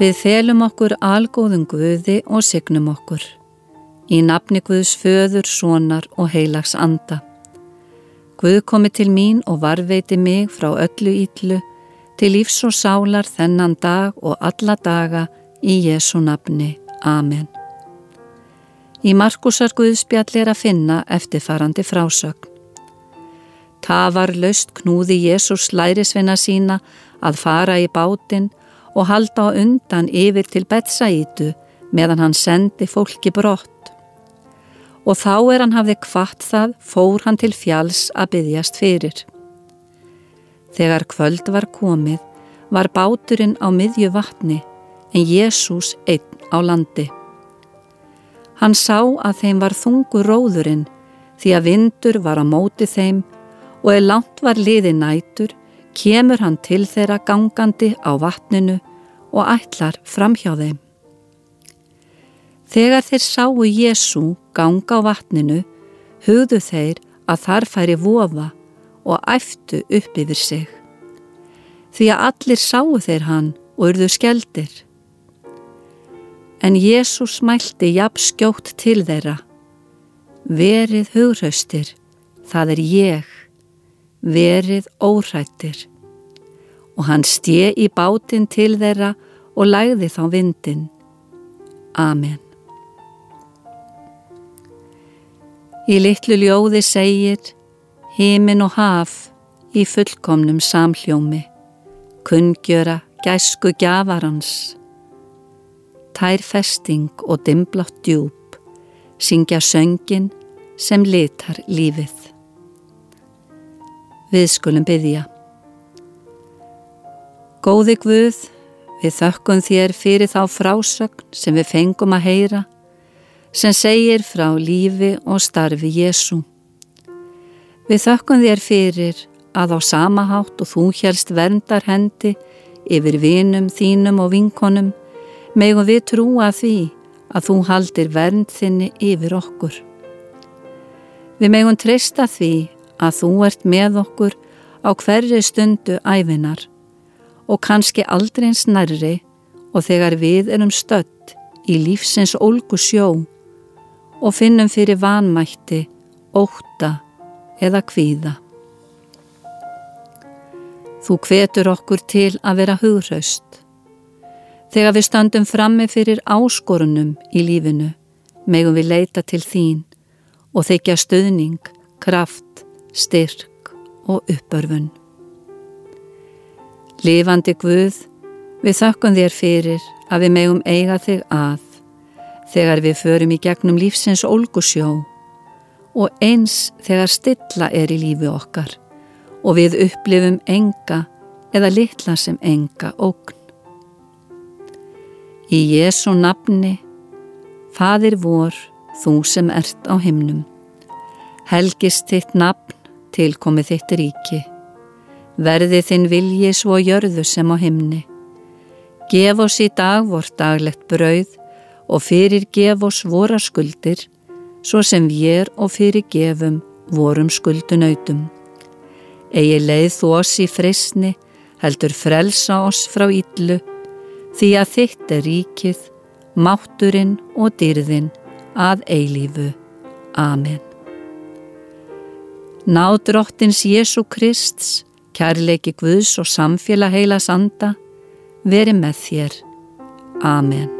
Við felum okkur algóðum Guði og signum okkur. Í nafni Guðs föður, sonar og heilags anda. Guð komi til mín og varveiti mig frá öllu ítlu til lífs og sálar þennan dag og alla daga í Jésu nafni. Amen. Í Markusar Guðspjall er að finna eftirfarandi frásögn. Það var löst knúði Jésús lærisveina sína að fara í bátinn og halda á undan yfir til Betsaítu meðan hann sendi fólki brott og þá er hann hafði kvart það fór hann til fjalls að byggjast fyrir. Þegar kvöld var komið var báturinn á miðju vatni en Jésús einn á landi. Hann sá að þeim var þungu róðurinn því að vindur var á móti þeim og ef langt var liði nætur kemur hann til þeirra gangandi á vatninu og ætlar fram hjá þeim. Þegar þeir sáu Jésu ganga á vatninu, hugðu þeir að þar færi vofa og æftu upp yfir sig. Því að allir sáu þeir hann og urðu skeldir. En Jésu smælti jafn skjótt til þeirra. Verið hugraustir, það er ég. Verið órættir. Og hann stje í bátinn til þeirra og lægði þá vindin. Amen. Í litlu ljóði segir Hímin og haf í fullkomnum samhljómi, kunngjöra gæsku gjafarans. Tær festing og dimblátt djúb, syngja söngin sem litar lífið. Við skulum byggja. Góði Guð, við þökkum þér fyrir þá frásögn sem við fengum að heyra sem segir frá lífi og starfi Jésu. Við þökkum þér fyrir að á sama hátt og þú helst verndar hendi yfir vinum, þínum og vinkonum megum við trúa því að þú haldir vernd þinni yfir okkur. Við megum treysta því að þú ert með okkur á hverju stundu æfinar og kannski aldrei eins nærri og þegar við erum stött í lífsins ólgu sjó og finnum fyrir vanmætti, óta eða kvíða. Þú hvetur okkur til að vera hugraust. Þegar við standum frammi fyrir áskorunum í lífinu, megum við leita til þín og þykja stöðning, kraft, styrk og uppörfun. Lifandi Guð, við þökkum þér fyrir að við megum eiga þig að þegar við förum í gegnum lífsins ólgusjó og eins þegar stilla er í lífi okkar og við upplifum enga eða litla sem enga ógn. Í Jésu nafni, Fadir vor, þú sem ert á himnum, helgist þitt nafn til komið þitt ríki, verði þinn vilji svo jörðu sem á himni, gef oss í dag vort daglegt brauð og fyrir gef oss vora skuldir, svo sem við er og fyrir gefum vorum skuldunautum. Egi leið þú oss í frisni, heldur frelsa oss frá íllu, því að þitt er ríkið, mátturinn og dyrðinn að eilífu. Amen. Náð drottins Jésu Krist, kærleiki Guðs og samfélag heila sanda, veri með þér. Amen.